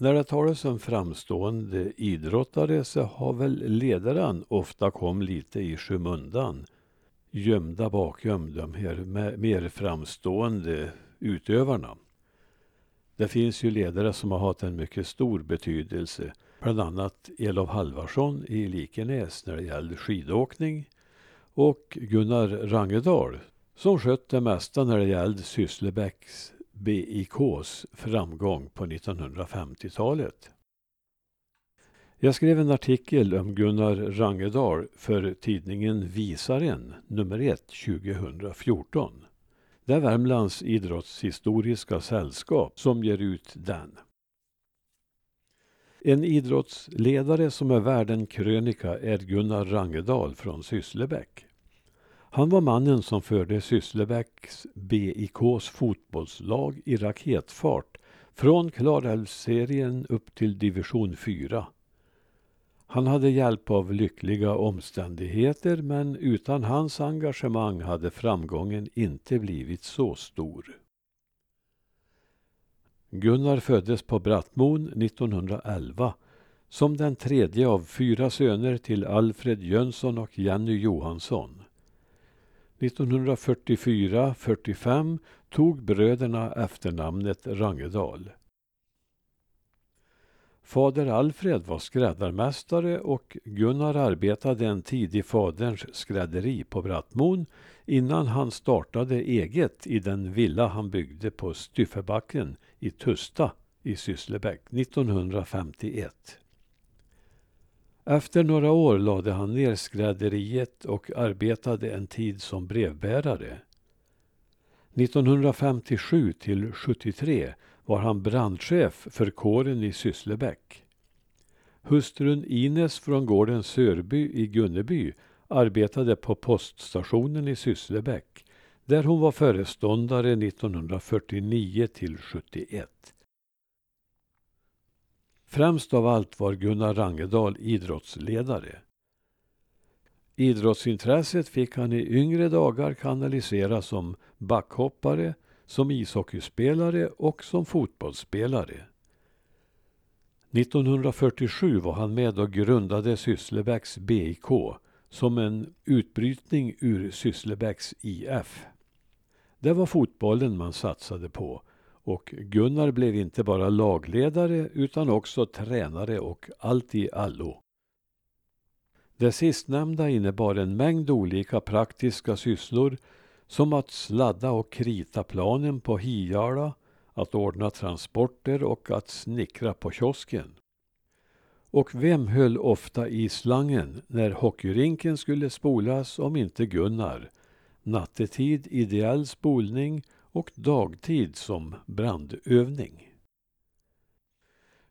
När det talas om framstående idrottare så har väl ledaren ofta kom lite i skymundan. Gömda bakom de här mer framstående utövarna. Det finns ju ledare som har haft en mycket stor betydelse. Bland annat Elof Halvarsson i Likenäs när det gällde skidåkning. Och Gunnar Rangedal som skött det mesta när det gällde Sysslebäcks BIKs framgång på 1950-talet. Jag skrev en artikel om Gunnar Rangedal för tidningen Visaren nummer 1 2014. Det är Värmlands idrottshistoriska sällskap som ger ut den. En idrottsledare som är värd en krönika är Gunnar Rangedal från Sysslebäck. Han var mannen som förde Sysslebäcks BIKs fotbollslag i raketfart från Klarälvsserien upp till division 4. Han hade hjälp av lyckliga omständigheter men utan hans engagemang hade framgången inte blivit så stor. Gunnar föddes på Brattmon 1911 som den tredje av fyra söner till Alfred Jönsson och Jenny Johansson. 1944-45 tog bröderna efternamnet Rangedal. Fader Alfred var skräddarmästare och Gunnar arbetade en tid i faderns skrädderi på Brattmon innan han startade eget i den villa han byggde på Styffebacken i Tusta i Sysslebäck 1951. Efter några år lade han ner skrädderiet och arbetade en tid som brevbärare. 1957 till 73 var han brandchef för kåren i Sysslebäck. Hustrun Ines från gården Sörby i Gunneby arbetade på poststationen i Sysslebäck där hon var föreståndare 1949 till 71. Främst av allt var Gunnar Rangedal idrottsledare. Idrottsintresset fick han i yngre dagar kanalisera som backhoppare, som ishockeyspelare och som fotbollsspelare. 1947 var han med och grundade Sysslebäcks BIK som en utbrytning ur Sysslebäcks IF. Det var fotbollen man satsade på och Gunnar blev inte bara lagledare utan också tränare och allt i allo. Det sistnämnda innebar en mängd olika praktiska sysslor som att sladda och krita planen på Hiala, att ordna transporter och att snickra på kiosken. Och vem höll ofta i slangen när hockeyrinken skulle spolas om inte Gunnar? Nattetid ideell spolning och dagtid som brandövning.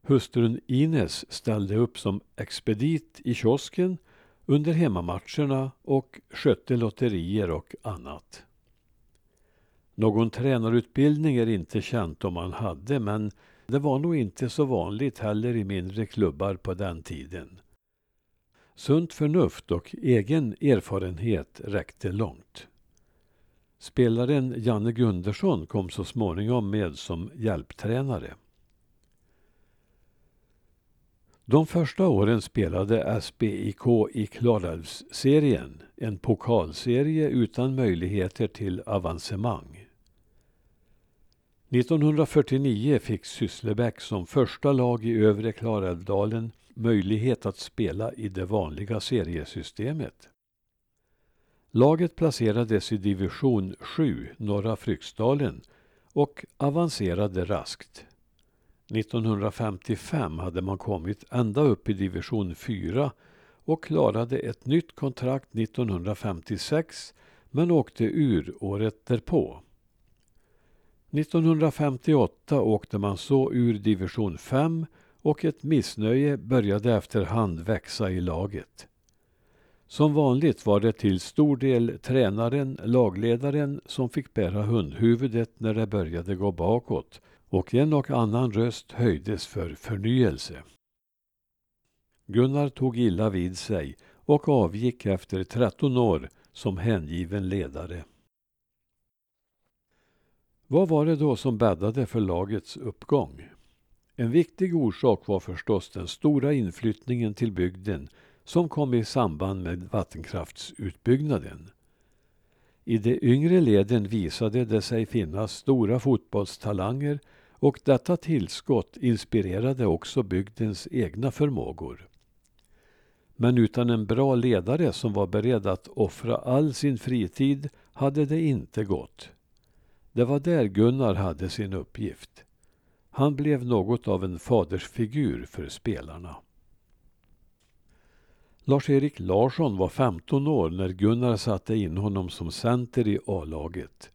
Hustrun Ines ställde upp som expedit i kiosken under hemmamatcherna och skötte lotterier och annat. Någon tränarutbildning är inte känt om han hade men det var nog inte så vanligt heller i mindre klubbar på den tiden. Sunt förnuft och egen erfarenhet räckte långt. Spelaren Janne Gundersson kom så småningom med som hjälptränare. De första åren spelade SBIK i Klarälvsserien, en pokalserie utan möjligheter till avancemang. 1949 fick Sysslebäck som första lag i övre Klarälvdalen möjlighet att spela i det vanliga seriesystemet. Laget placerades i division 7, Norra Fryksdalen och avancerade raskt. 1955 hade man kommit ända upp i division 4 och klarade ett nytt kontrakt 1956 men åkte ur året därpå. 1958 åkte man så ur division 5 och ett missnöje började efterhand växa i laget. Som vanligt var det till stor del tränaren, lagledaren, som fick bära hundhuvudet när det började gå bakåt och en och annan röst höjdes för förnyelse. Gunnar tog illa vid sig och avgick efter 13 år som hängiven ledare. Vad var det då som bäddade för lagets uppgång? En viktig orsak var förstås den stora inflyttningen till bygden som kom i samband med vattenkraftsutbyggnaden. I de yngre leden visade det sig finnas stora fotbollstalanger och detta tillskott inspirerade också bygdens egna förmågor. Men utan en bra ledare som var beredd att offra all sin fritid hade det inte gått. Det var där Gunnar hade sin uppgift. Han blev något av en fadersfigur för spelarna. Lars-Erik Larsson var 15 år när Gunnar satte in honom som center i A-laget.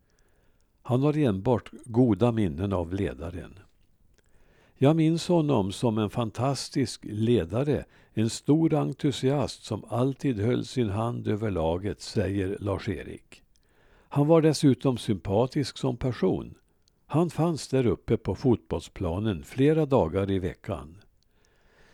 Han har enbart goda minnen av ledaren. Jag minns honom som en fantastisk ledare, en stor entusiast som alltid höll sin hand över laget, säger Lars-Erik. Han var dessutom sympatisk som person. Han fanns där uppe på fotbollsplanen flera dagar i veckan.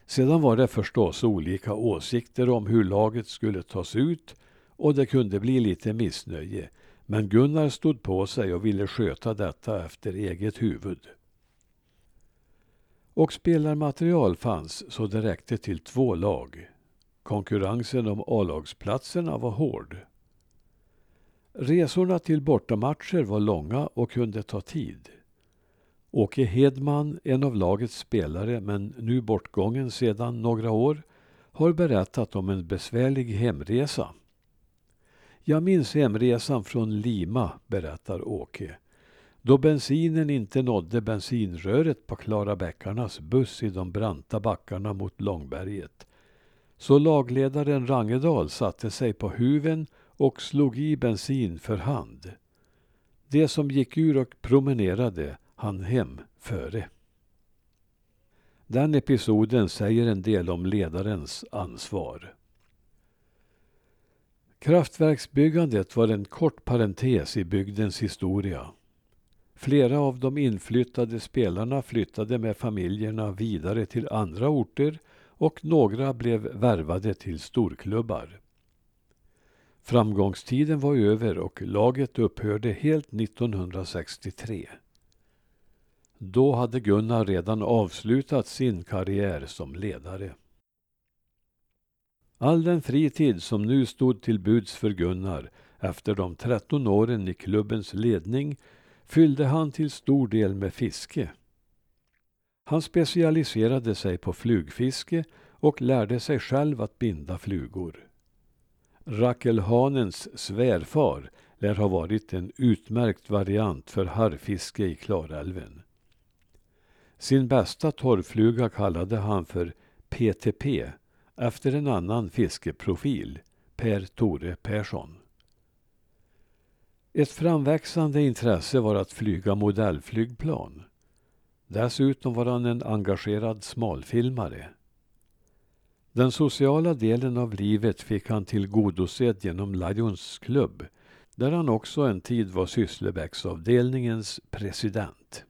Sedan var det förstås olika åsikter om hur laget skulle tas ut och det kunde bli lite missnöje. Men Gunnar stod på sig och ville sköta detta efter eget huvud. Och spelarmaterial fanns så det räckte till två lag. Konkurrensen om A-lagsplatserna var hård. Resorna till bortamatcher var långa och kunde ta tid. Åke Hedman, en av lagets spelare men nu bortgången sedan några år, har berättat om en besvärlig hemresa. Jag minns hemresan från Lima, berättar Åke. Då bensinen inte nådde bensinröret på Klara Bäckarnas buss i de branta backarna mot Långberget. Så lagledaren Rangedal satte sig på huven och slog i bensin för hand. Det som gick ur och promenerade han hem före. Den episoden säger en del om ledarens ansvar. Kraftverksbyggandet var en kort parentes i bygdens historia. Flera av de inflyttade spelarna flyttade med familjerna vidare till andra orter och några blev värvade till storklubbar. Framgångstiden var över och laget upphörde helt 1963. Då hade Gunnar redan avslutat sin karriär som ledare. All den fritid som nu stod till buds för Gunnar efter de 13 åren i klubbens ledning fyllde han till stor del med fiske. Han specialiserade sig på flugfiske och lärde sig själv att binda flugor. Rackelhanens svärfar lär ha varit en utmärkt variant för harrfiske i Klarälven. Sin bästa torrfluga kallade han för PTP efter en annan fiskeprofil, Per Tore Persson. Ett framväxande intresse var att flyga modellflygplan. Dessutom var han en engagerad smalfilmare. Den sociala delen av livet fick han tillgodosedd genom Lions klubb, där han också en tid var Sysslebäcksavdelningens president.